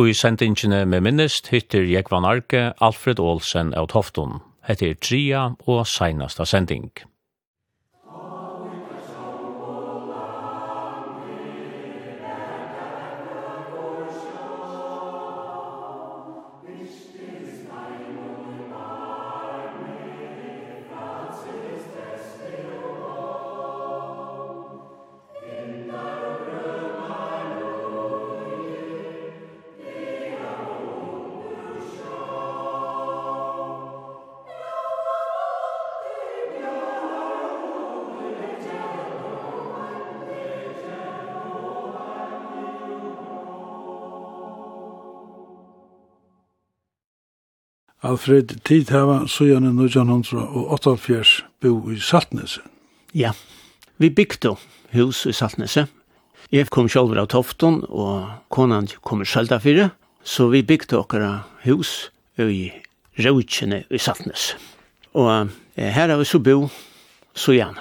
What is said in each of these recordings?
Og i sendingene med minnest hytter Jekvan Arke, Alfred Olsen og Tofton. Hette er tria og seinasta sending. Alfred, tid hava sujan i 1948 bo i Saltnese. Ja, vi bygde hus i Saltnese. Jeg kom sjálfur av Tofton, og konan kom i Sjaltafire, så vi bygde okkara hus i Rautsjene i Saltnese. Og her har vi så bo sujan.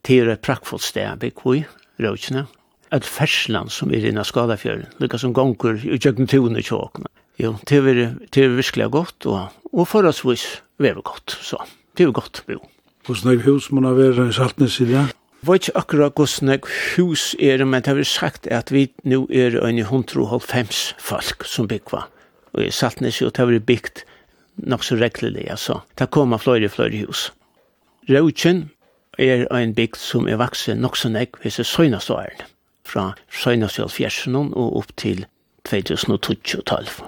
Det er et prakkfullt sted bygg i Rautsjene. Et fersland som er innan Skadafjörn, lukka som gonger i tjøkken tjøkken tjøkken Jo, det er, det er virkelig godt, og, og forholdsvis det godt, så det er godt, jo. Hvordan er hus man har vært i Saltnes i dag? Jeg vet ikke akkurat hvordan er hus er, men det har sagt at vi nå er en 150 folk som bygger. Og i Saltnes, og det har vært bygd nok så reglelig, altså. Det kommer flere og flere hus. Rødkjen er en bygd som er vaksen nok så nek hvis det søgnes åren. Fra søgnes og opp til 2012.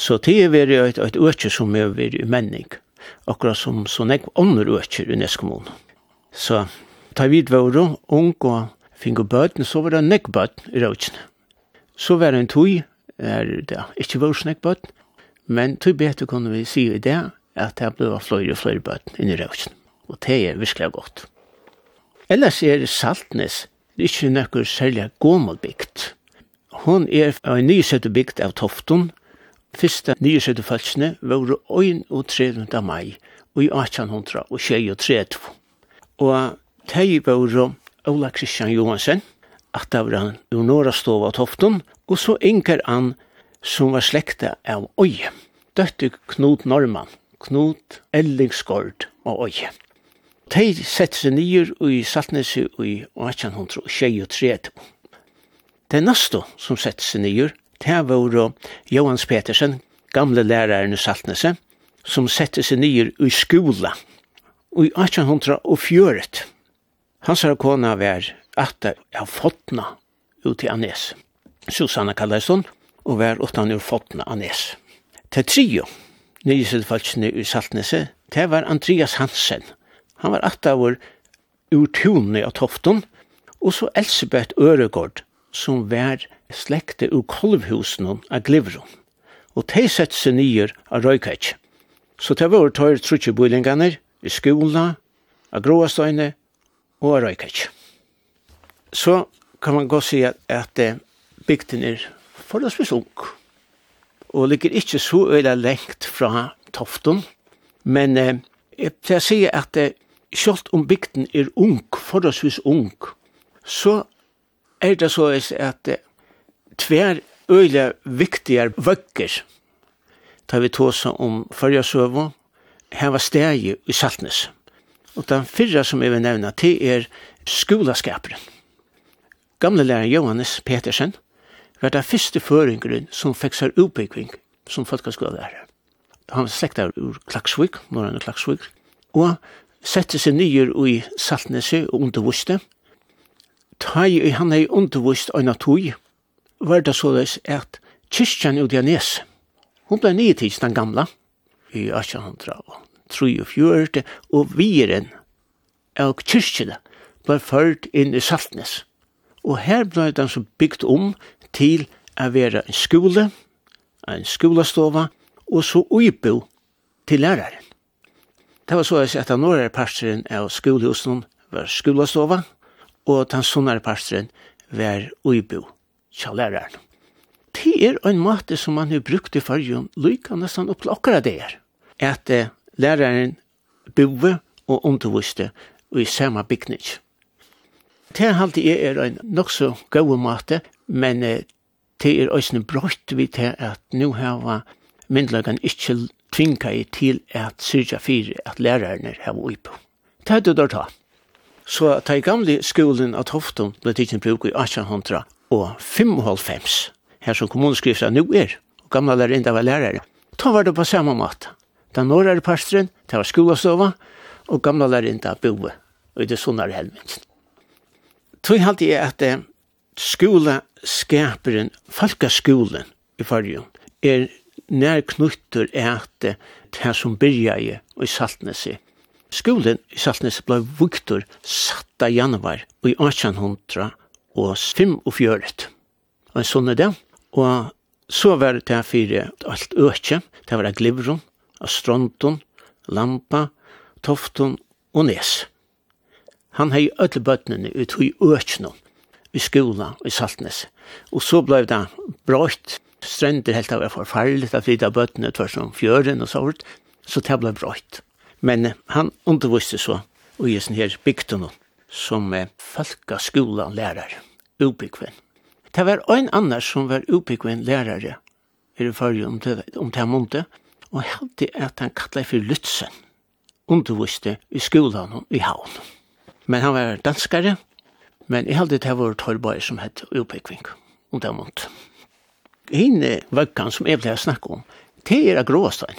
Så det er vært et, et øke som er vært i menning, akkurat som så nek andre øker i Neskommun. Så ta vid våre, ung og finge bøten, så var det nek bøten i røkene. Så var det en tog, er det ikke vår nek bøten, men tog bedre kunne vi si i det, at det ble flere og flere bøten i røkene. Og det er virkelig godt. Ellers er Saltnes ikke noe særlig gammel bygd. Hun er en nysette bygd av Tofton, Fyrsta nyrsøyde falskene var 31. mai i 1800 Og teg var Ola Kristian Johansen, at det var han ur Norra stov av Tofton, og så enker Ann som var slekta av Oi. Døtte Knut Norman, Knut Ellingsgård og Øye. Tei sette seg nyer i Saltnesi i 1836. Det er Nasto som sette seg nyer det var Johans Petersen, gamle læreren i Saltnese, som sette seg nyer i skola. Og i 1804, hans her kona var atta av Fotna ut i Anes. Susanna kallet sånn, og var utan ur Fotna Anes. Til trio, nyhedsfalskene i Saltnese, det var Andreas Hansen. Han var atta av ur tunne av Tofton, og så Elsebeth Øregård, som var slekte ur kolvhusen av glivron, og de sette seg nyer av røyketje. Så det var tøyre trutje bøylingene, i skolen, av gråastøyne og av røyketje. Så kan man gå si at, at bygden er forholdsvis ung, og ligger ikke så øyla lengt fra toften, men eh, jeg pleier å si at eh, selv om bygden er ung, forholdsvis ung, så er det så at eh, tver øyla viktigar vøkker, da vi tåsa om fyrja søvå, her var stegi i Saltnes. Og den fyrra som jeg vil nevna til er skolaskaperen. Gamle lærer Johannes Petersen var den første føringeren som fikk seg utbygging som folkaskolelærer. Han var slekta ur Klaksvik, norrønne Klaksvik, og sette seg nyer i Saltnesi og undervuste. Tai han hei undervust og natui, var det såleis at kyrkjan ut i Anes, hun ble nytids den gamla, i 1843, og viren av kyrkjene ble ført inn i Saltnes. Og her ble den som bygd om til å være en skole, en skolastova, og så uibo til læreren. Det var så at den norra pastoren av skolehusen var skolastova, og den sunnare pastoren var uibo tja læreren. Det er en måte som man har brukt i fargen, lykka nesten opp til akkurat det er. At eh, læreren bor og underviste i samme bygning. Det er alltid er en nok så gode måte, men eh, det er også brøtt vi til at nå har myndelagene ikke tvinga i til at syrja fyrir at lærerne har uipo. Det er det ta. Så ta i gamle skolen av Hofton ble tidsen bruk i 1800 og 95, her som kommunskrifta nu er, og gamla lærerinda var lærere. Ta var det på samme måte. Den norrere pastren, det var skolastova, og gamla lærerinda boe, og det sunnare helminsen. Tog halte jeg at skola skaperen, folkaskolen i fargen, er nær knutter at det som byrja i i Saltnesi. Skolen i Saltnesi blei vuktor 7. januar i 1800 og fem og fjøret. Og sånn er det. Og så var det her fire alt økje. Det var glivron, astronton, lampa, tofton og nes. Han hei ødel bøttene ut i økjene i skola i Saltnes. Og så blei det brått. Strender helt av er forferdelig, det flytta bøttene tvers om fjøren og sånt. Så det blei brått. Men han underviste så og i sin her bygden som eh, folkaskolan lærer, obekväm. Det var en annan som var obekväm lärare i det förra om det, om det här og heldig att han kallade för Lutsen, underviste i skolan i havn. Men han var danskare, men jeg hade det var Torborg som hette obekväm, om det här. Hine vøkkan som jeg ble snakka om, det er av gråstein,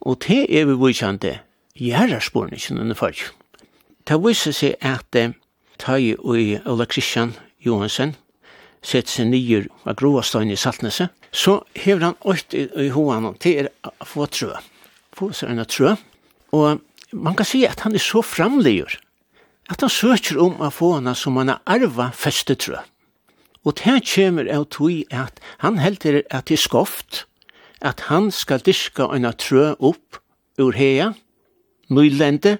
og det er vi vissjande gjerrarsporene under forrige. Det viser seg at Tøy og Ola Kristian Johansen sett seg nyer av Grovastøyen i Saltnese, så hever han åkt i hoan til å få trø. Få seg en trø. Og man kan si at han er så framlegur at han søker om å få henne som han har arva feste trø. Og det kommer av tog at han helder at det er skoft, at han skal diska en trø opp ur heia, nøylende,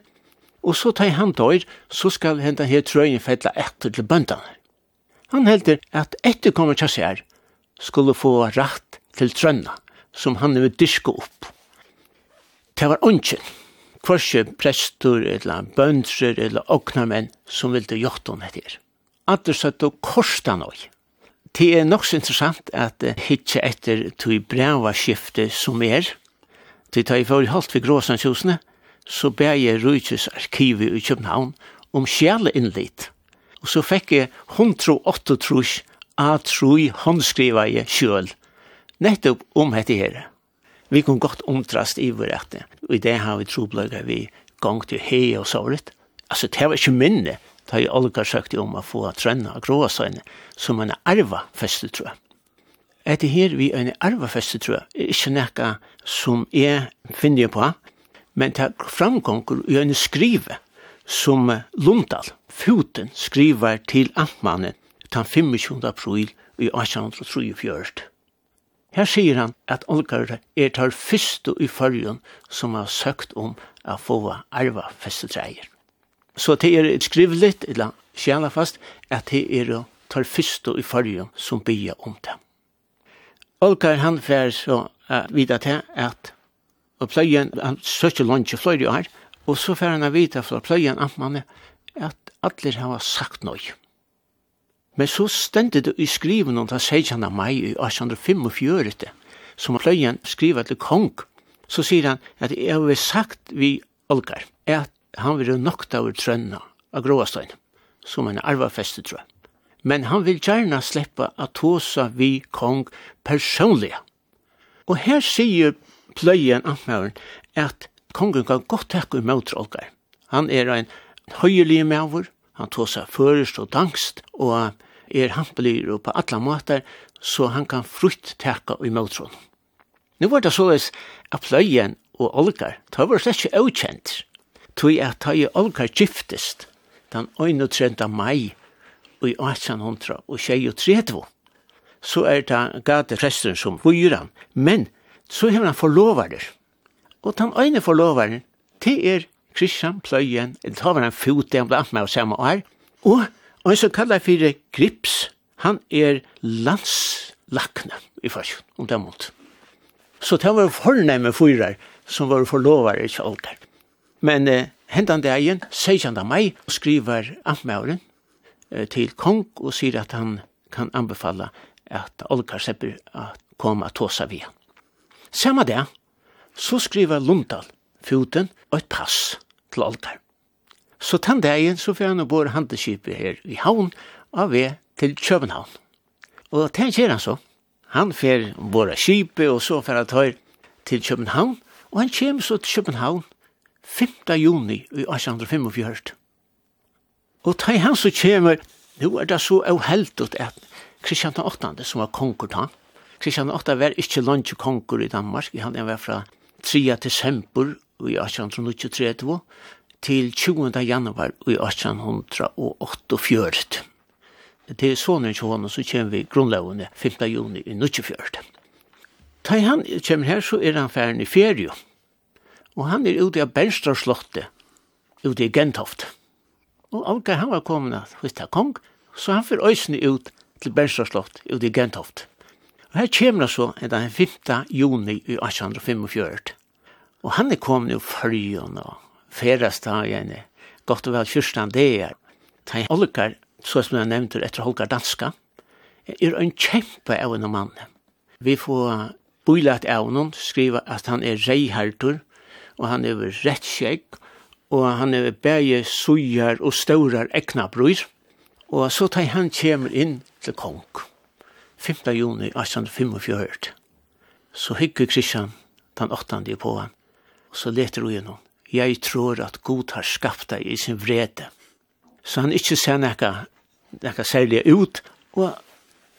og så tar han døyr, så skal henta her trøyen fettla etter til bøndene. Han helder at etterkommer til seg skulle få rett til trønna, som han vil diska opp. Det var ongen, kvarse prester, eller bøndser, eller oknarmenn, som ville gjort henne etter. Atter satt og korsta nøy. Det er nok så interessant at hitje etter tog brava skifte som er, til ta i forhold holdt vi gråsansjusene, så ber jeg Rujtjes arkivet i København om sjæleinnlitt. Og så fikk jeg 108 trus a trui håndskriva jeg sjøl, nettopp om dette her. Vi kunne godt omtrast i vår rette, og i det har vi trobløyga vi gong til hei og såret. Altså, det var ikke minne, da jeg Olga søkte om å få trønna og gråa søgne, som en arva festetrø. Etter her vi en arva festetrø, er ikke nekka som jeg finner på, men det framgångur i en skrive som Lundal, foten, skriver til Amtmannen den 25. april i 1843. Her sier han at Olgar er tar fyrstu i fyrjun som har søkt om å få arva festetreier. Så det er et skrivligt, eller sjæla fast, at det er tar fyrstu i fyrjun som bygger om det. Olgar han fær så uh, vidat til at og pløyen, han søkje lunsje fløyre år, og så får han vite fra pløyen er at alle har sagt noe. Men så stendet det i skriven om det sier han av meg i 1845, som pløyen skriver til kong, så sier han at jeg har sagt vi Olgar, at han vil nokta over trønna av Gråastein, som en arvafeste trøy. Men han vil gjerne sleppa at hosa vi kong personlig. Og her sier pløyen amtmæren at kongen kan godt takke i møtrolkar. Han er en høyelig mæver, han tog seg først og dangst, og er hampelig på alle måter, så han kan frutt takke i møtron. Nu var det såleis at pløyen og olkar, det var slett ikke avkjent, tog at ta i olkar giftest den 31. mai i 1800 og 1830, så er det gade resten som fyran, men så har han forlovarer. Og den ene forlovaren, det er Kristian Pløyen, det har han fot, han blant alt med å samme år, og han som kallar jeg fyrir Grips, han er landslakne i farsjon, om det er mot. Så det var fornemme fyrar som var forlovare i kjaldar. Men eh, hendan dagen, 16. mai, skriver Amtmauren eh, til kong og sier at han kan anbefala at Olkar Sepper at koma tåsa vi han. Samme det, så skriver Lundal foten og et pass til altar. Så den dagen så får han bor handelskipet her i havn av ved til København. Og det gjør han så. Han får bore skipet og så får han ta til København. Og han kommer så til København 5. juni i 1845. Og da han så kommer, nå er det så avheldet at Kristian 8. som var konkert han, Kristian VIII var ikke langt konkur i Danmark, han var fra 3. desember i 1823 til 20. januar i 1848. Det er sånn til honom så kommer vi grunnlovene 5. juni i 1924. Ta han kommer her så er han ferdig i ferie, og han er ute av Bernstrømslottet, ute i Gentoft. Og Algar han var kommet av Kong, så han får øysene ut til Bernstrømslott, ute i Gentoft. Og her kommer det så den 5. juni i 1845. Og han er kommet i fyrjon og ferdagstagene, godt og vel fyrstan det er. Ta holkar, så som jeg nevnte, etter holkar danska, er en kjempe av en mann. Vi får bøylet av noen, skriva at han er reihertur, og han er rettskjegg, og han er bæge sujar og staurar ekna brøyr, Og så tar han kjemer inn til kong. 5. juni 1845. Så hygger Kristian den 8. på han. Og så leter hun gjennom. Jeg tror at Gud har skapt deg i sin vrede. Så han ikke ser noe, noe særlig ut. Og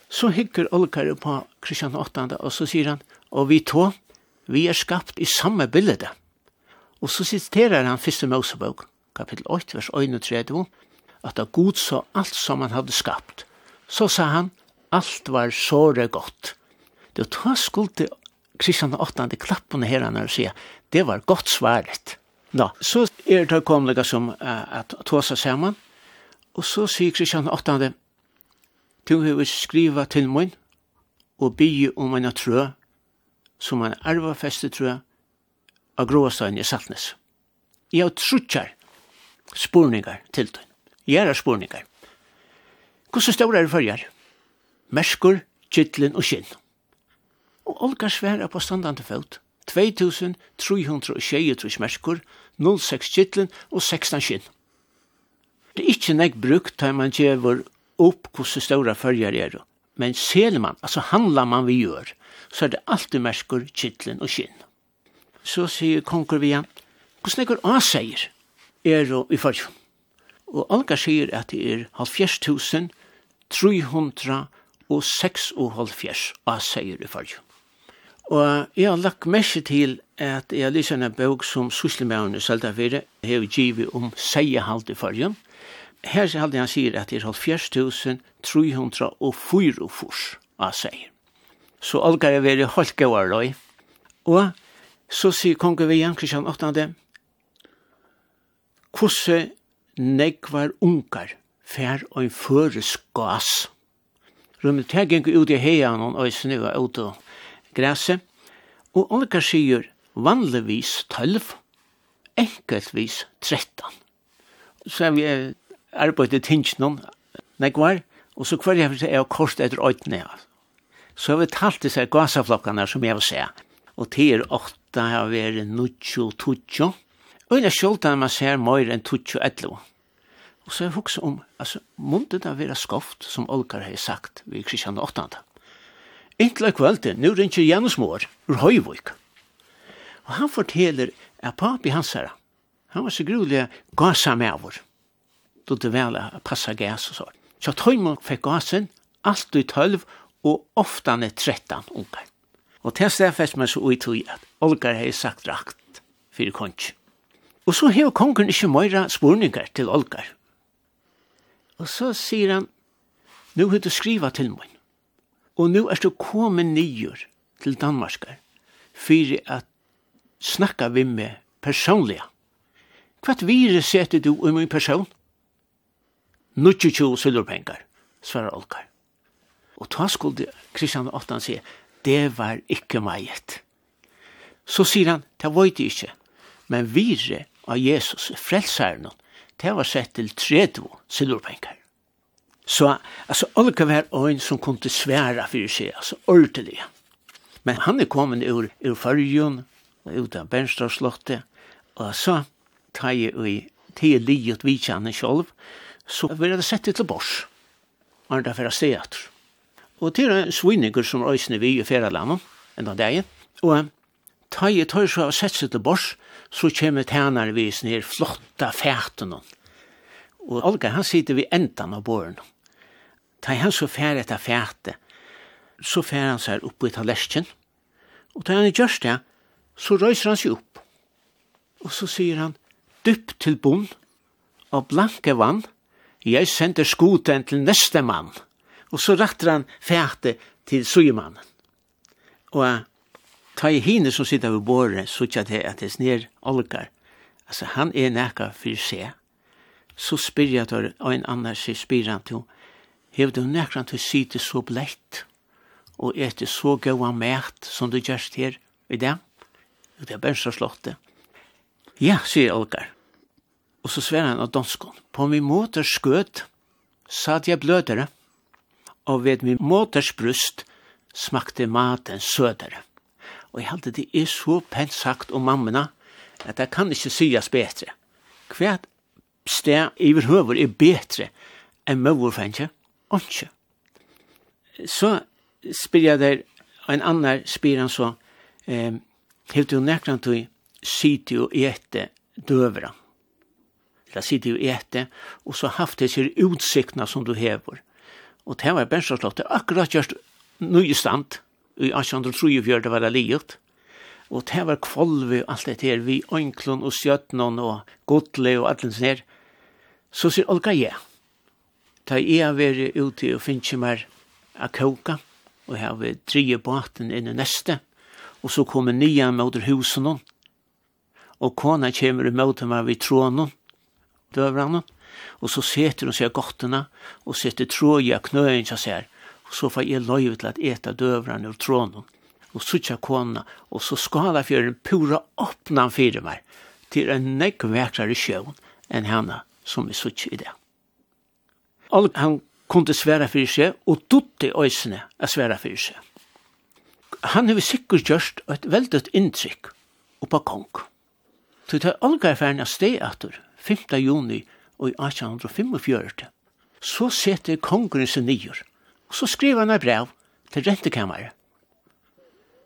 så hygger Olkar på Kristian 8. Og så sier han, og vi to, vi er skapt i samme bilde. Og så siterer han første Mosebok, kapittel 8, vers 31, at da Gud så alt som han hadde skapt. Så sa han, alt var såre godt. Det var skulle Kristian 8. klappene her han sier, det var godt svaret. Nå, så er det komlega som at ta seg sammen, og så sier Kristian 8. Du har skriva til mun og bygge om en trø, som en arvefeste trø, av gråstein i Saltnes. Jeg har trutjar spurningar til den. Jeg er spurningar. Hvordan står det er? merskur, kittlen og skinn. Og Olga sværa på standande født, 2323 merskur, 06 kittlen og 16 skinn. Det er ikkje nek brukt da man gjevur opp hvordan stora følger er, men ser man, altså handlar man vi gjør, så er det alltid merskur, kittlen og skinn. Så sier konger vi igjen, hvordan nekker A sier er i følgen? Og Olga sier at det er 70 300 og 6 og halvfjers av sier i fargen. Og jeg har lagt mest til at jeg har lyst en bøk som sysselmæren i Søltafire har givet om seierhalt i fargen. Her sier han sier at det er halvfjers tusen, 300 og 4 fors av sier. Så alt kan jeg være halvt gøyere. Og så sier kongen vi igjen, Kristian 8. Hvordan nekvar ungar fær og en føreskas? rummet teg gikk ut i heian og øysene og ut og græse. Og Olga sier vanligvis 12, enkeltvis 13. Så er vi arbeidet tingene, negvar, og så kvar jeg er kort etter øytene. Så har vi talt disse gasaflokkene som jeg vil se. Og til 8 har vi 9, 12. Og det er skjoldt når man ser mer enn 12, 11. Og så jeg hukse om, altså, måtte det være skoft, som Olkar har sagt, ved Kristian 8. Inntil er kveldet, nu ringer Janus Mår, ur Høyvøk. Og han forteller at papi hans her, han var så grulig gasa med vår. Då det vel passa gas og så. Så Tøymon fikk gasen, alt i tølv, og ofta er trettan unger. Og til fest meg så ui tog at Olgar har sagt rakt fyrir kongen. Og så har kongen ikke møyra spurningar til Olgar Og så sier han, nu har du skriva til meg, og nu er du kommet nyer til Danmarskar, fyrir at snakka vi med personliga. Hva vire setter du i min person? Nutju tjo sylurpengar, svarar Olkar. Og ta skulde Kristian Åttan sier, det var ikke meget. Så sier han, det var det ikke, men vire av Jesus, frelsaren, det var sett til 30 silverpengar. Så alltså Olga var en som kunde svära för seg, alltså ordentlig. Men han är kommen ur, ur färgen, ut av Bernstadslottet, og så tar jeg i til livet vi kjenner selv, så vil jeg sette til bors, og han er derfor stedet. Og til en svinninger som røysene vi i ferdelandet, enn av deg, og Ta i tøy så å sette seg til bors, så kommer tænarvis ned flotta fætene. Og Olga, han sitter ved enden av båren. Ta i han så fær etter fæte, så fær han seg oppe i talesken, og ta han i gjørst det, så røyser han seg opp. Og så sier han, dypp til bonn, og blanke vann, jeg sender skoten til neste mann. Og så retter han fæte til sujemannen. Og ta i hine som sitter ved båret, så ikke det at det snir olgar. Altså, han er nekka for seg. Så spyr jeg til en annan seg spyr han til, hev du nekran til syte så blett, og etter så gaua mæt som du gjerst her i dag. Det er bare så slått det. Ja, sier olgar. Og så sver han av danskon. På min måter skøt, satt jeg blødere, og ved min måters brust smakte maten sødere. Og jeg halte det er så pent sagt om mammena, at det kan ikke sies betre. Hva sted i høver er betre enn møverfengje, ikke. Så spyr jeg der, en annan spyr han så, eh, hevde jo nekran tog, siti og ete døvra. Eller siti og ete, og så haft det sier utsiktna som du hever. Og det var bensinslottet akkurat gjørst nye stand, i 1834 var det livet. Og det var kvolvi og alt det her, vi ønklon og sjøtnon og godle og alt det her. Så sier Olga ja. Da jeg har vært ute og finner meg a koka, og jeg har vært tre båten inn i neste, og så kommer nye mot husen og kona kommer i møte meg vid trånen, døvranen, og så setter hun seg gottene, og setter tråd i knøyen, så sier, så får jeg løyve til at eta døvran ur trånen, og suttja kona, og så skala fjøren pura åpna fyrir meg, til en nekk vekrare sjøen enn henne som vi suttja i det. Og han kunde sværa fyrir seg, og dutte øysene a sværa fyrir seg. Han hefur sikkert gjørst et veldig inntrykk oppa kong. Så det er Olga er steg etter, 5. juni og i 1845, så setter kongen seg nyer Og så skriver han et brev til rentekammare,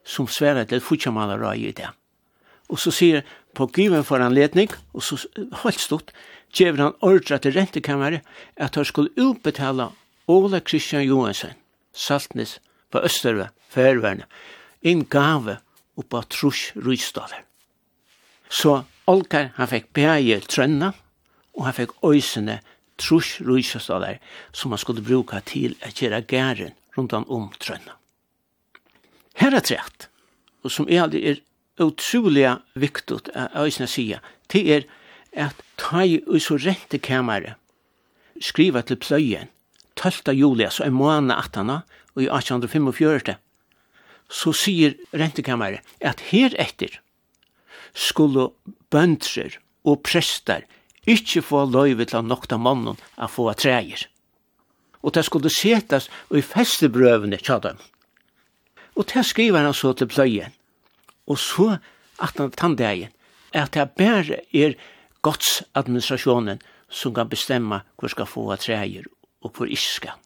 som sverre til Futsjamalerøy i det. Og så sier på given for anledning, og så holdt stort, gjev han ordra til rentekammare at han skulle utbetala Ola Christian Johansen, Saltnes på Østerve, Færverne, en gave oppa trus rysdaler. Så Olkar, han fikk bæge trønna, og han fikk øysene trus rujkjøstaler som man skulle bruka til å gjøre gæren rundan om trønna. Her er trett, og som er aldri er utrolig viktig å øyne sige, det er at ta i så rente kamere, skriva til pløyen, 12. juli, så en måned 18. og i 1845, så sier rentekammeret at her etter skulle bøndrer og prester ikkje få løyve til å nokta mannen a få treier. Og det skulle setas i festebrøvene tja dem. Og det skriver han så til pløyen. Og så at han tandegjen er at det bare er godsadministrasjonen som kan bestemma hvor skal få treier og hvor ikke skal.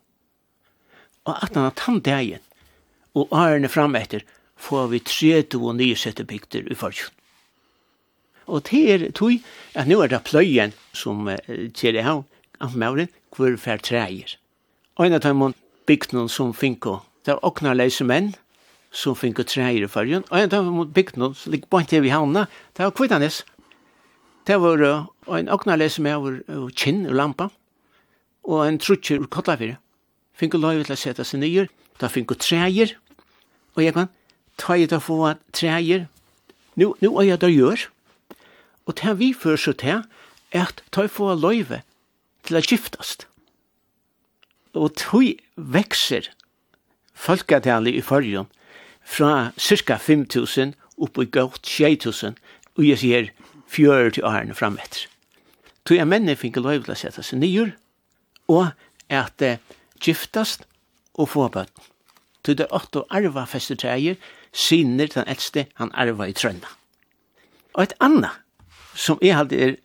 Og at han tandegjen og årene fram etter får vi 30 og nye sette bygder i forkjønn. Og det er tog at nå er det pløyen som kjer her havn, amtmauren, hvor fer treier. Og en av dem bygd noen som finko, det er okna leise menn, som finko treier i fargen, og en av dem bygd noen som ligger bant i havna, det var kvittanes. Det var en okna leise med over kinn og lampa, og en trutjer ur kottafyrir. Finko løyve til å sette seg nyer, da finko treier, og jeg kan ta i til å få treier. Nu nu er jeg der gjør, Og det vi fører seg til er at de få løyve til å skiftast. Og tog vekser folketallet i forrige fra cirka 5.000 opp i godt 6.000 og jeg sier 40 årene frametter. Tog jeg mennene fikk løyve til å sette seg nyer og at det giftast og få bøtt. Til det åtte arva festetreier, sinner den eldste han arva i trønda. Og et annet som jeg alltid er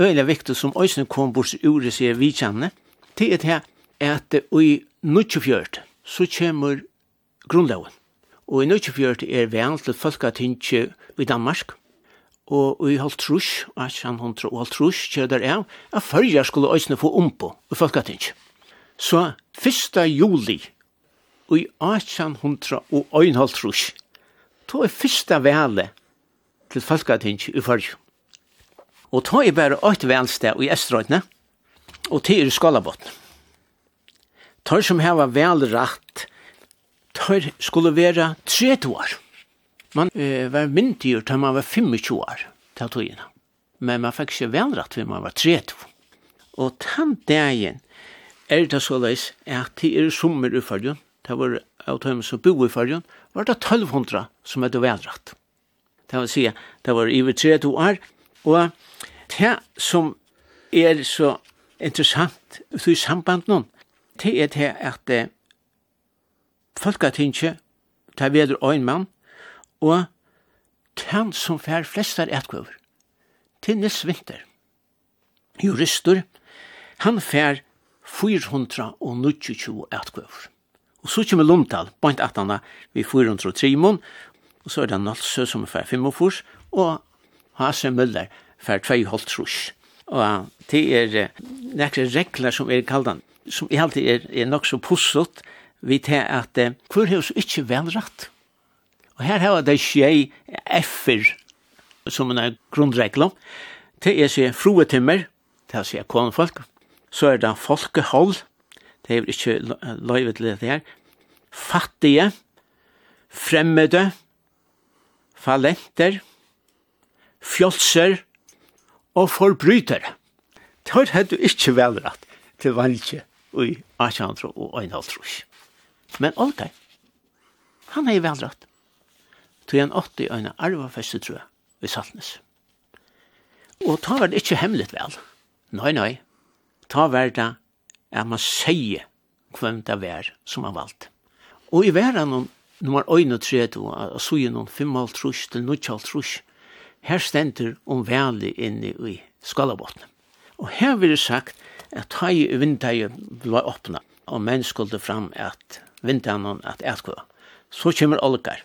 øyelig viktig som øyne kom bort ur i seg vidkjennene, til et her at i 1924 så kommer grunnloven. Og i 1924 er veien til folketinget i Danmark, og i halvtrus, og han hundra og halvtrus der av, at førja skulle øyne få ombo i folketinget. Så 1. juli i 1800 og 1,5 trus, to er fyrsta vele til Falkatingi i fyrju. Og ta er bare åtte velsted i Estrøytene, og til i Skalabotn. Tar som heva vel rett, skulle være 30 år. Man uh, var myndigur til man var 25 år til togene. Men man fikk ikke vel rett til man var 30 Og den dagen er det så leis at det er sommer i fargen, det var av tøymen som bo i fargen, var det 1200 som er det. Det vil si, det var i 30 år, og det som er så interessant i samband noen, det er det at folk har folketinget tar veder en mann, og han som fær flestar etkvøver, til Nils vinter. Jurister, han fær 429 etkvøver. Og så kommer Lomtal, point at han vi 403 mån, og så er det Nalsø som fær 45, og Hase Møller, fær 2,5 trus. Og det er nekre regler som er kaldan, som i alltid er, er nok så pussot, vi til at eh, hvor har oss ikke velrett. Og her har det skje effer som en grunnregler. Det er seg fruetimmer, det er seg konfolk, så er det folkehold, det er ikke løyvet til det her, fattige, fremmede, falenter, fjolser, og forbrytere. Det har du ikke velrett til valgje i 1800 og 1800. Men Olga, han er velrett. Tog han 80 øyne arvafeste, tror jeg, i Saltnes. Og ta var det ikke hemmelig vel. Nei, nei. Ta var det at man sier hvem det var som han valgte. Og i verden, når man øyne tredje, og så gjennom 5,5 til 9,5 her stender om veli inne i skalabotnen. Og her vil det sagt at tøy i vindtøyet ble åpna, og menn skulle fram at vindtøyene at etkva. Så kommer Olgar.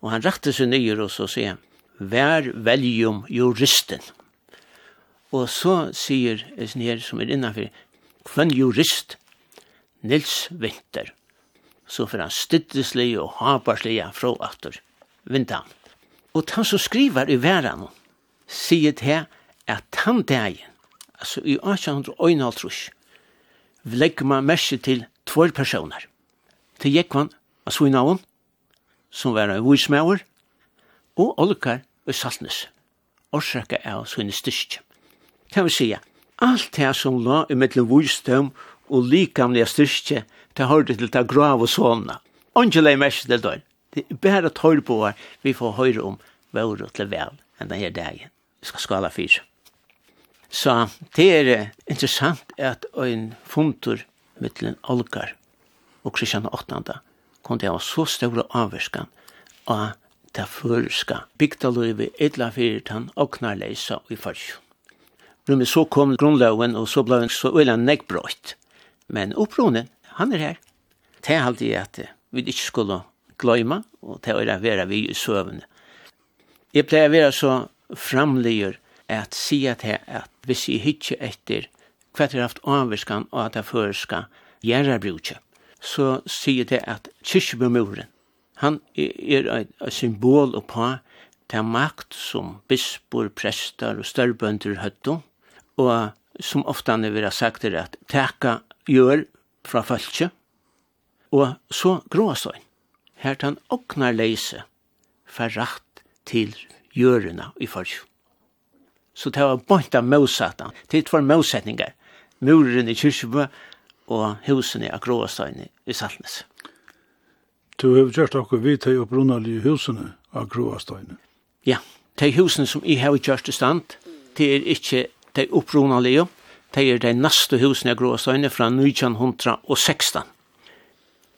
Og han rakte seg nyer og så sier vær veljum juristen. Og så sier Snir som er innanfyr, kvann jurist, Nils Vinter. Så for han stytteslig og haparslig fra aftur vintan. Og han som skriver i verden, sier til at han dagen, altså i 1851, legger man merke til tvær personer. Til Jekvann, av Svinavon, som var en vismauer, og Olkar og Saltnes, årsaka av Svinne styrke. Det vil si, alt det som la i mittlen visdom og likamlige styrke, det hørte til det grav og sånne. Angela er merke til døren. Det er bare tøyre på her, vi får høre om våre til vel enn denne dagen. Vi skal skala fyrt. Så det er interessant at en funtur mittelen Olgar og Kristian 8. kom til å ha så store avvirskan av det føreska bygdaløyve etla fyrt han knarleisa i farsjon. Men så kom grunnloven, og så ble han så øyla nekbrøyt. Men oppronen, han er her. Det er alltid at vi ikke skulle gløyma, og det er å være vi i søvne. Jeg pleier å være så framligur at sige til at hvis jeg hitje etter hva det har haft avvirskan og at jeg føreska gjerrabrukje, så sier til at kyrkjebemuren, han er et symbol på til makt som bispor, prester og størrbønder høttu, og som ofta han vil ha sagt er at teka gjør fra fölkje, og så gråstøyn her tan oknar leise fer rætt til gjørena i fyrst. Så det var bort av motsatta, Det var motsättningar. muren i kyrkjebø og husene av Gråastøyne i Saltnes. Du har gjort akkur vi til opprunalige husene av Gråastøyne? Ja, de husene som jeg har gjort i stand, det er ikke de opprunalige, det er de neste husene av Gråastøyne fra 1916.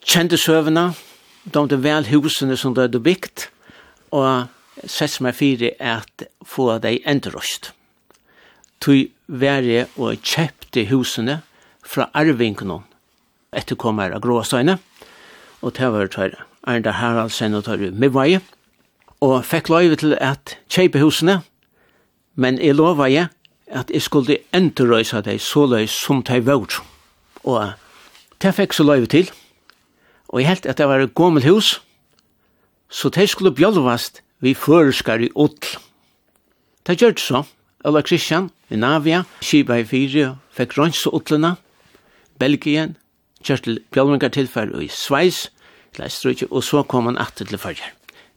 Kjente søvnene, de de väl husene som det är byggt och sett mig för att få dig entrost. Tui värre och köpte husene fra arvingarna etter kommer av gråsteina och det var det Arnda Haraldsen og Tørru Midvaje, og fikk lov til at kjøpe husene, men jeg lova jeg at jeg skulle endrøysa deg så løy som de vår. Og det fikk så lov til, Og jeg helt at det var et gammelt hus, så de skulle bjølvast vi føreskar i Odl. Det gjør det så. Ola Kristian, i Navia, Kiba i Fyri, fikk rønns og Odlena, Belgien, kjørt til bjølvingar tilfær i Sveis, til og så kom han atter til fyrir.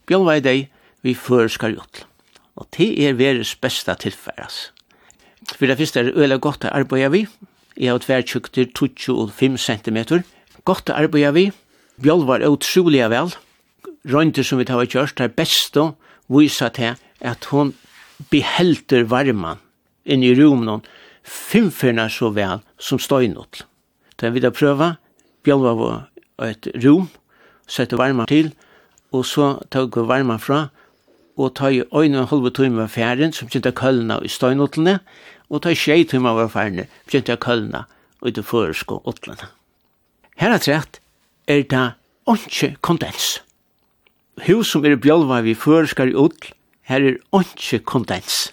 Bjølva i deg, vi føreskar i Odl. Og det er veres besta tilfell, ass. For det første er det øyla godt å arbeide vi. Jeg har tvertjukter 25 cm. Godt å arbeide vi. Bjall var utrolig vel. Røynter som vi tar og kjørst, det er best å vise til at hun behelter varmen inn i rummen fimferna så vel som støynot. Den vi da prøva, bjallva var et rom, sette varmen til, og så tog vi varmen fra, og ta i øyne og halve tøyme av fjæren, som kjente kølna i støynåttene, og ta i tjei tøyme av ferien, kjente kølna ut i føresko åtlene. Her er trett, er det ikke kondens. Hus som er bjølva vi føreskar i utl, her er ikke kondens.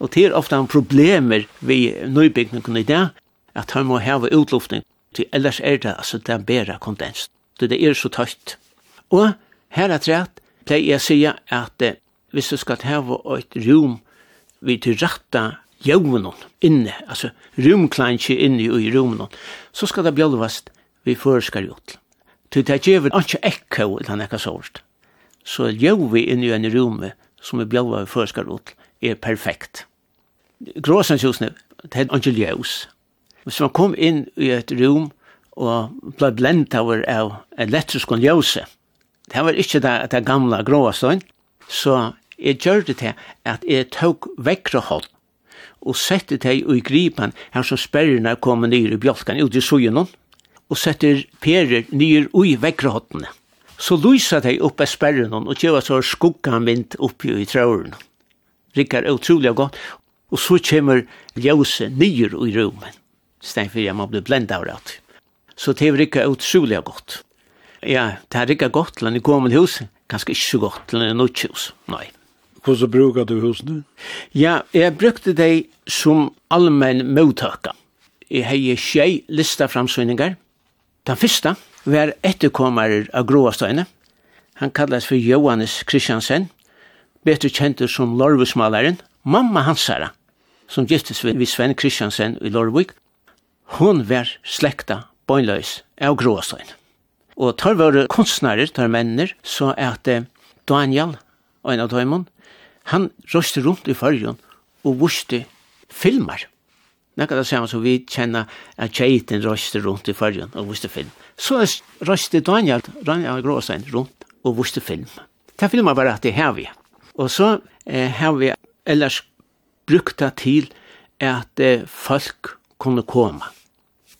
Og det er ofte en problemer vi nøybyggningen i det, at han må heve utluftning, til ellers er det altså det er bedre kondens. Det er så tøyt. Og her er det pleier jeg sier at eh, hvis du skal heve et rom vi til rette jævnen inne, altså romklanskje inne i romnen, så skal det bjølvast vi førskar gjort. Til det gjør vi ikke ekko eller nekka sort. Så gjør vi inn i en rume som vi bjøver vi førskar gjort er perfekt. Gråsensjusene, det er ikke ljøs. Hvis man kom inn i et rum og ble blendt av elektrisk ljøse, det var ikke det, det gamla gråsensjusene, så jeg gjør det til at jeg tok vekkra hånd og sette det i gripen her som sperrene kom ned i bjølken ut i sugenon og setter perer nyer ui vekkrahottene. Så lyser de oppe sperren og gjør så skugganvind oppi i trauren. Rikkar utrolig godt. Og så kommer ljøse nyer i rummen. Stein for jeg må bli blenda av det. Så det rikkar utrolig godt. Ja, det rikkar godt til en gammel hus. Kanskje ikke så godt til en nytt hus. Nei. Hvordan bruker du husene? Ja, jeg brukte det som allmenn mottøkker. Jeg har tjej lista framsynningar Den første var etterkommere av Gråastøyne. Han kalles for Johannes Kristiansen, bedre kjent som Lorvusmaleren, mamma hansara, som giftes ved Sven Kristiansen i Lorvik. Hun var slekta bøgnløys av Gråastøyne. Og tar våre kunstnere, tar menner, så er Daniel, en av døymon, han røste rundt i fargen og vuste filmer. Nekka det samme som vi kjenner at tjeiten røyste rundt i fargen og vuste film. Så er røyste Daniel, Daniel Gråstein, rundt og vuste film. Det filmer bare at det har vi. Og så eh, har vi ellers brukt det til at eh, folk kunne komme.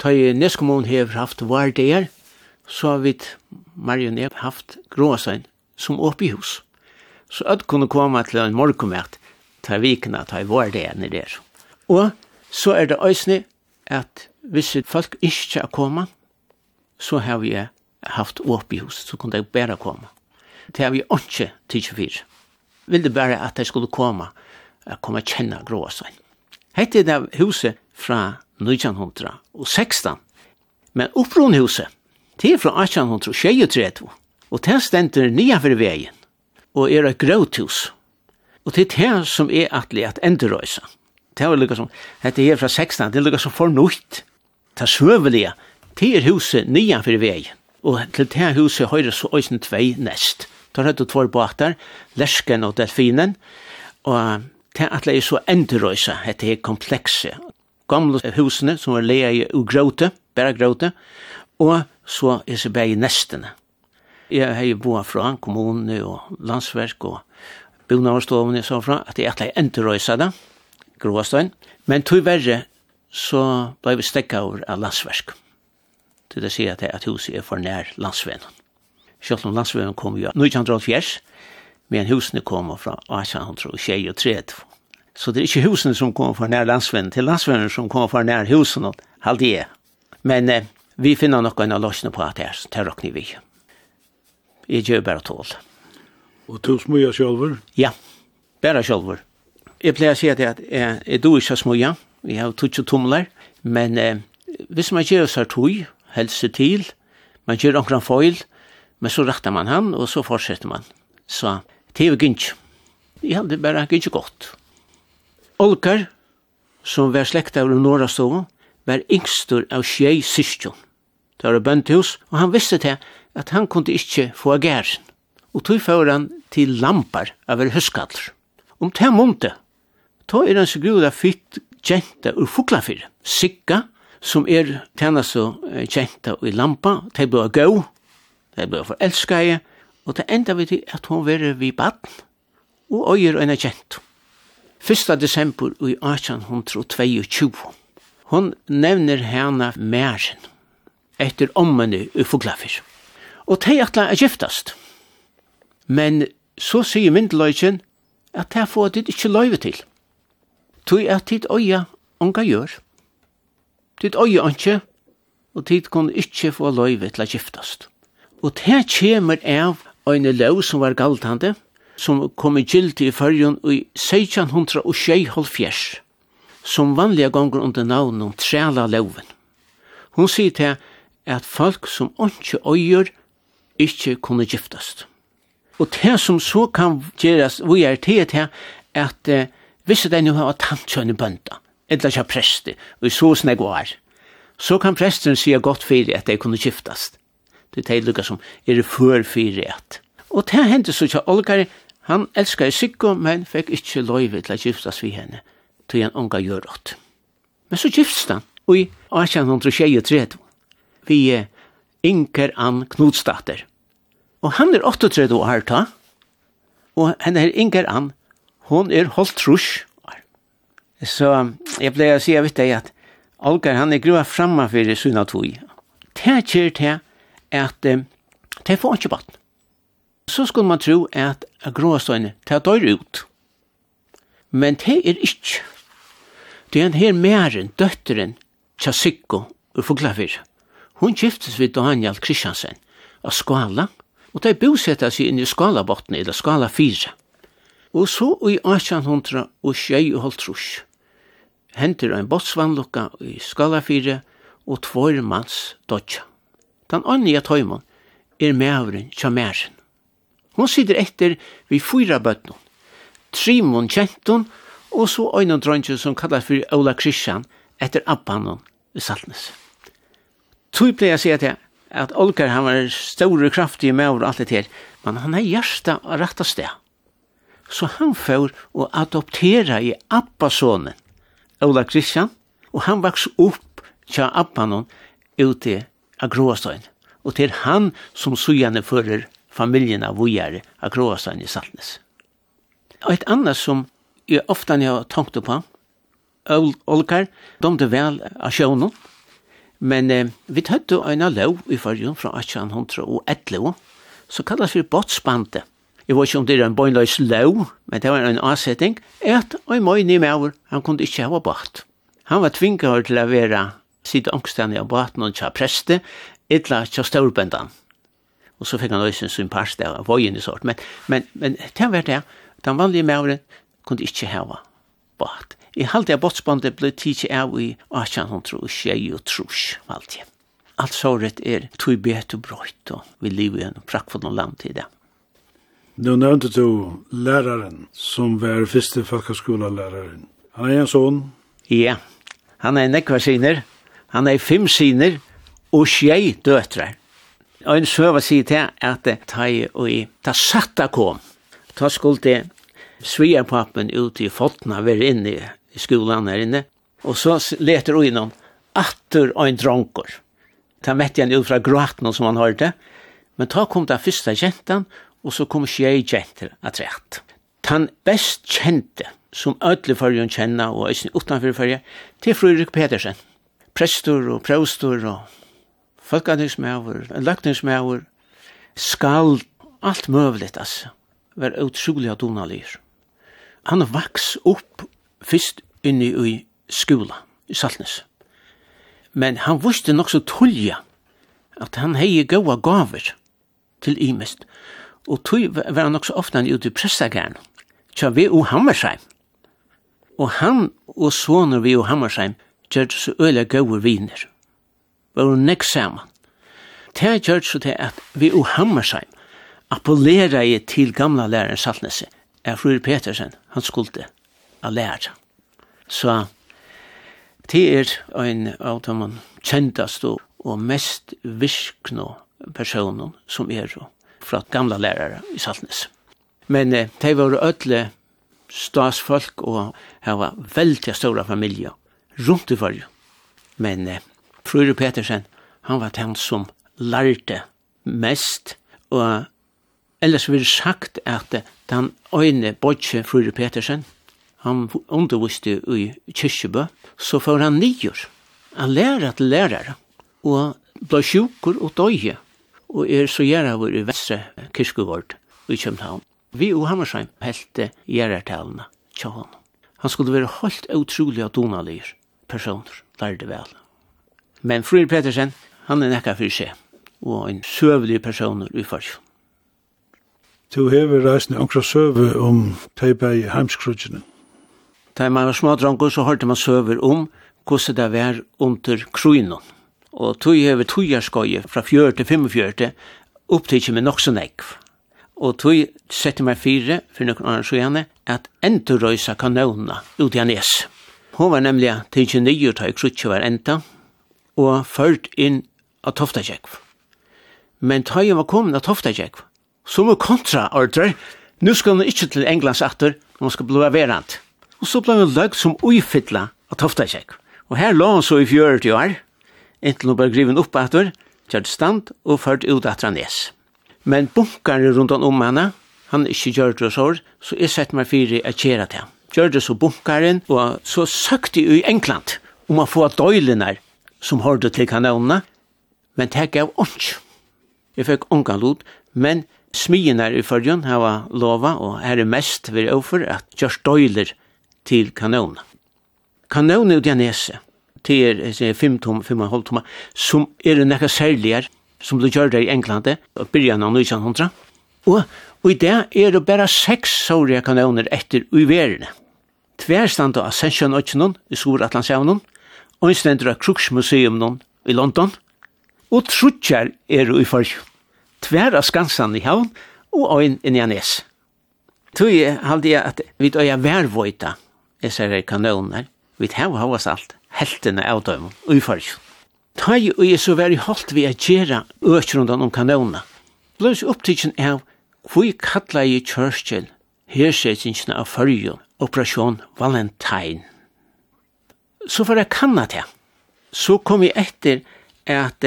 Ta i Neskommun har haft var der, så har vi Marion haft Gråsein som oppe i hus. Så at kunne komme til en morgenmært ta vikene, ta i var der nere der. Og Så er det øysene at hvis folk ikke er kommet, så har vi haft åp i hus, så kunne de bare komme. Det har vi ikke til 24. Vil det bare at de skulle komme, at komme og kjenne gråsvein. Hette er det huset fra 1916, men opprunhuset, det er fra 1823, og det stender nye for veien, og er et grøthus. Og det er det som er atelig at enderøysa det er lukka som, dette her fra 16, det er lukka som for nøyt, det er søvelige, det er huset nyan for vei, og til det her huset høyre så øyne tvei nest. Da er det tvær båter, lersken og delfinen, og det er atle så endrøysa, dette her komplekse. Gamle husene som var leia i gråte, bare gråte, og så er det bare nestene. Jeg har jo boet fra kommunene og landsverk og bygnavarstoven så fra, at jeg atle er endrøysa det, gråstøyn, men tog verre så ble vi stekka over av landsverk. Til det sier at, at huset er for nær landsveien. Selv om landsveien kom jo 1924, men husene kom fra 1830. Så det er ikke husene som kom for nær landsveien, til landsvennen som kom for nær husene, halde jeg. Men eh, vi finner noen av løsene på at det er, det råkner vi. Jeg gjør bare tål. Og du smøyer sjølver? Ja, bare sjølver. Jeg pleier å si at jeg, jeg, jeg do ikke smuja, vi har tutsi tumlar, men eh, hvis man gjør seg tog, helse til, man gjør omkran foil, men så rettar man han, og så fortsetter man. Så det er jo gynnsk. Ja, det er bare gynnsk godt. Olkar, som var slekta av norra Stova, var yngstur av tjej syskjon. Det var bøndhus, og han visste til at han kunde ikkje få gæren. Og tog for han til lampar av er. Om det munte ta er en så gruda fitt kjenta ur fuklafyr, sikka, som er tjena så kjenta i lampa, de blei gå, de for forelskei, og det enda vi til at hon veri vi baden, og øyer øyna kjent. 1. desember i 1822. Hon nevner henne mæren, etter ommene i fuglafyr. Og de atla er giftast. Men så sier myndeløyken at det får det ikke løyve til tog at tid øya unga gjør. Tid øya ikke, og tid kun ikke få løyve til å giftast. Og det kommer av en lov som var galtande, som kom i gildi i fyrjun i 1670, som vanliga gonger under navn om trela loven. Hun sier til at folk som ikke øyer, ikke kunne giftast. Og det som så kan gjerast, vi er til til at Hvis det nu har tantkjønne bønda, eller ikke prester, og i så snegg var, så kan presten sige godt fyrir at de kunne kjiftast. Det er lukka som er det før fyrir at. Og det hendte så ikke Olgari, han elskar Siggo, men fikk ikke loive til å kiftast vi henne, til han unga gjørått. Men så giftst han, og i 1823, vi Inker Ann Knudstater. Og han er 38 år ta, og henne er Inker Ann hon er holdt trus. Så jeg ble å si, av deg at Olgar, han er grua framme for sunna tui. Det kjer til at det får ikke batten. Så skulle man tro at gråstøyne, det dør ut. Men det er ikke. Det er en her mæren, døtteren, Tjasikko, ur Fuglafir. Hun giftes vid Daniel Kristiansen av Skala, og de bosetta seg inn i Skalabotten, eller Skala 4. Og så i 1800 og tjei og holdt trus. Henter ein botsvannlukka i Skalafire og tvår manns dodja. Den andre åndige tøymon er mævren tja mæren. Hon sitter etter vi fyra bøtnon. Trimon kjenton og så øynon drøntjen som kallar for Ola Kristian etter Abbanon i Saltnes. Tui pleier jeg sier til at Olkar han var store kraftige mævren og alt det her, men han er hjersta og rett av sted så han får og adoptera i Abbasonen, Ola Kristian, og han vaks upp tja Abbanon ute av Gråstøyen. Og det han som sujane fører familjen av vujare av Gråstøyen i Saltnes. Og et annet som jeg ofta har tankt på, Olkar, de er vel av sjånen, men eh, vi tøtte en lov i fyrjun fra 1811, så kallas vi Botsbandet jeg vet ikke om det er en bøgnløys lov, men det var en avsetting, at en møyne maver, han kunne ikke ha bort. Han var tvinget til å være sitt angstene av baten og tja preste, etla tja stålbendan. Og så fikk han også sin parste av vojen i sort. Men, men, men det var det, den vanlige maveren kunne ikke ha bort. I halte av botsbandet ble tidsi av i 1800 og tjei og trus, alltid. Alt såret er tog bet og brøyt, og vi lever i en prakkfull land til det. Nu nevnte du læraren som var første folkhøyskolelæreren. Han er en son. Ja, han er nekva siner. Han er fem siner og tjei døtre. Og en søva sier til at ta og i, ta satta kom. Ta skulle svigerpappen ut i fotna ver inne i skolan her inne. Og så leter hun innom atter og en dronkor. Ta mette han ut fra gråten som han hørte. Men ta kom da første jentan, og så kom tjei kjenter at rett. Han best kjente, som ødelig fyrjon kjenna og eisen utanfyr fyrje, til Fryrik Petersen. Prestor og prævstor og folkandringsmæver, løgningsmæver, skald, alt møvligt, altså. Var utrolig donalir. Han vaks opp fyrst inni i skola, i Saltnes. Men han vuste nok så tulja at han hei gaua gaver til imest. Og tog var han også ofte ute i pressagæren. Tja, vi og Hammersheim. Og han og svoner vi og Hammersheim gjør så øyla gauur viner. Var hun nek saman. Det gjør så til at vi og Hammersheim appellera i til gamla læreren Saltnese, er Frur Petersen, han skulde a læra. Så det er en av de kjentast og mest virkno personen som er og fra gamla lærare i Saltnes. Men eh, de var ödle stasfolk og hava veldig stora familjer rundt i fyrju. Men eh, Frøyre Petersen, han var den som lærte mest, og ellers vil sagt at den øyne bodje Frøyre Petersen, han underviste i Kyrkjebø, så får han nyer. Han lærer at lærere, og ble sjukker og døye og er så gjerra vår i Vestre Kirskegård i København. Vi og Hammersheim helte gjerrartalene tja han. Han skulle være helt utrolig av donalir personer, lærde vel. Men Frøyr Petersen, han er nekka fyrir seg, og en søvlig personer i fargen. Du hever reisende omkra søve om teipa i heimskrutsjene. Da man var smadrango så hørte man søver om hvordan det var under kruinen og tog hever togarskoje fra 4 til 45 opptidkje med nokso nekv. Og tog sette meg fire, for noen annen så gjerne, at enterøysa kanona ut i Anes. Hun var nemlig til nye ta i krutje var enta, og ført inn av Toftagjekv. Men ta jeg var kommet av Toftagjekv, så må kontraordre, nu skal hun ikke til Englands atter, hun skal bli verant. Og så ble hun løg som uifytla av Toftagjekv. Og her lå han så i 40 år, inntil hun bare griven opp atur, kjært stand og ført ut atra nes. Men bunkare rundt om henne, han er ikke gjør det sår, så jeg sett meg fire et kjæra til ham. Gjør det så bunkaren, og så søkte jeg i England om å få døylene som hørte til kanonene, men det gav ånds. Jeg fikk ångan lot, men smien her i førjen hava lova, og her er mest vi er over at gjør døyler til kanonene. Kanonene er i til 5 tom, 5 tum tom, som er nekka særligere, som du gjør det i England, og byrjan av 1900. Og, og i det er det bare seks sårige kanoner etter uverene. Tverstand av Ascension Oceanon i Sur-Atlantsjavnon, og innstendur av Kruksmuseum i London, og trutjar er i forrige. Tver av Skansan i havn, og ein i Nes. Tui halde jeg at vi døya værvøyta, jeg ser kanoner, Vi tar hava alt, heltene av dem, ufarg. Ta i og så veri holdt vi a gjerra økrundan om kanona. Blås opptidsen av, hvor kalla i Churchill hersetingen av fargen, operasjon Valentine. Så for jeg kanna til. Så kom jeg etter at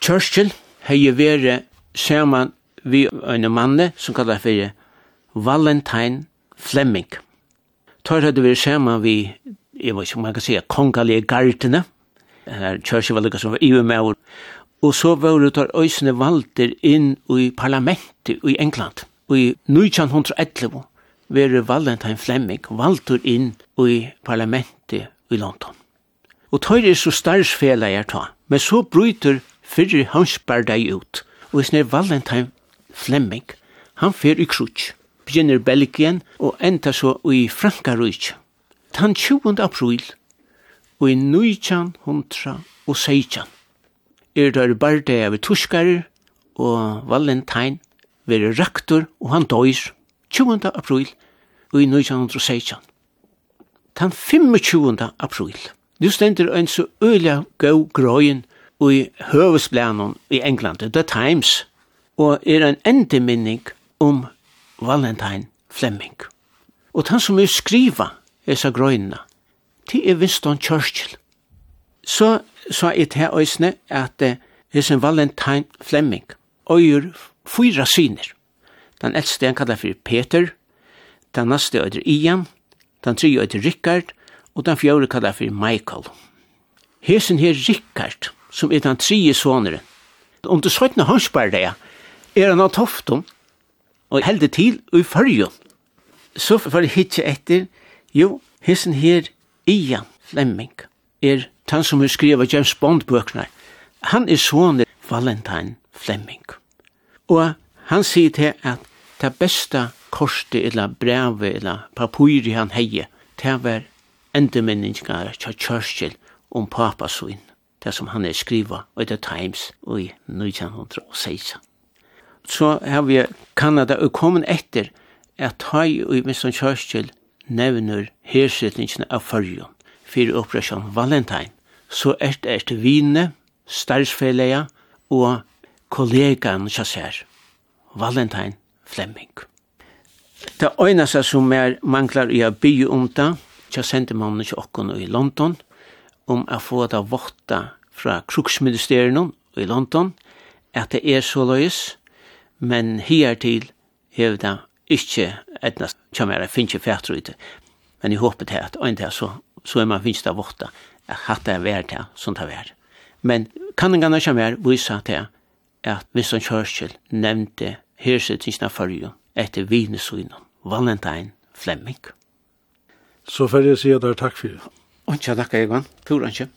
Churchill hei vere saman vi en manne som kallar for Valentine Fleming. Tar hadde vi saman vi jeg vet ikke om man kan si, kongalige gardene, her kjørsjevalget som var i og med, og så var det tar øysene valder inn i parlamentet i England, og i 1911 var Valentine Fleming valter inn i parlamentet i London. Og tøyre er så starsfela jeg ta, men så bryter fyrir hansbardeg ut, og hvis snir Valentine Fleming, han fer i krutsk, begynner Belgien og enda så i Frankarutsk, den 20. april og i 1916 er det er der barde av tuskar og valentine være rektor og han døys 20. april og i 1916. Den 25. april nu stender ein så øyla gau grøyen og i høvesblænen i England, The Times, og er en endeminning om Valentine Fleming. Og han som er skriva hesa grøyna. Ti er Winston Churchill. Så sa jeg til øysene at hesen Valentine Fleming øyer fyra syner. Den eldste han kallar for Peter, den neste øyder Ian, den tredje øyder Richard, og den fjore kallar for Michael. Hesen her Richard, som er den tredje soneren, om du søytne hønsbærdeia, er han av toftum, og heldig til i fyrjun. Så for å hitje etter, Jo, hissen her, Ian Fleming, er han som har skrivet James Bond-bøkene. Han er sånne Valentine Fleming. Og han sier til at det beste korset eller brevet eller papyri han heie, det var endemenninga til Churchill om papasvinn, det som han er skriva i The Times i 1916. Så har vi Kanada og kommet etter at han i Winston Churchill nevner hersetningene av fyrjon fyrir operasjon Valentine, så er det et vine, starfsfelleia og kollegaen kjassær, Valentine Flemming. Det øyneste som er manglar i å bygge om det, kja sendte man ikke okken i London, om å få det votta fra kruksministeriet i London, at det er så løys, men her til hever det ikke etnast tja mer, jeg finner ikke fært ut. Men jeg håper til at øyne til, så, så er man finst av våtta, at hatt det er vært til, sånt er vært. Men kan en kanningene tja mer vise til at Winston Churchill nevnte hersetisna fyrju etter vinesunnen, Valentine Fleming. Så får jeg si at det er takk for det. Og tja, takk, Egan. Turen ikke.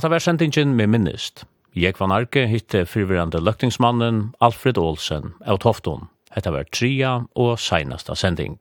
Hatta det var sendingen med minnist. Jeg van Arke hitte fyrvirrande løktingsmannen Alfred Olsen av Tofton. Hetta var tria og seinasta sending.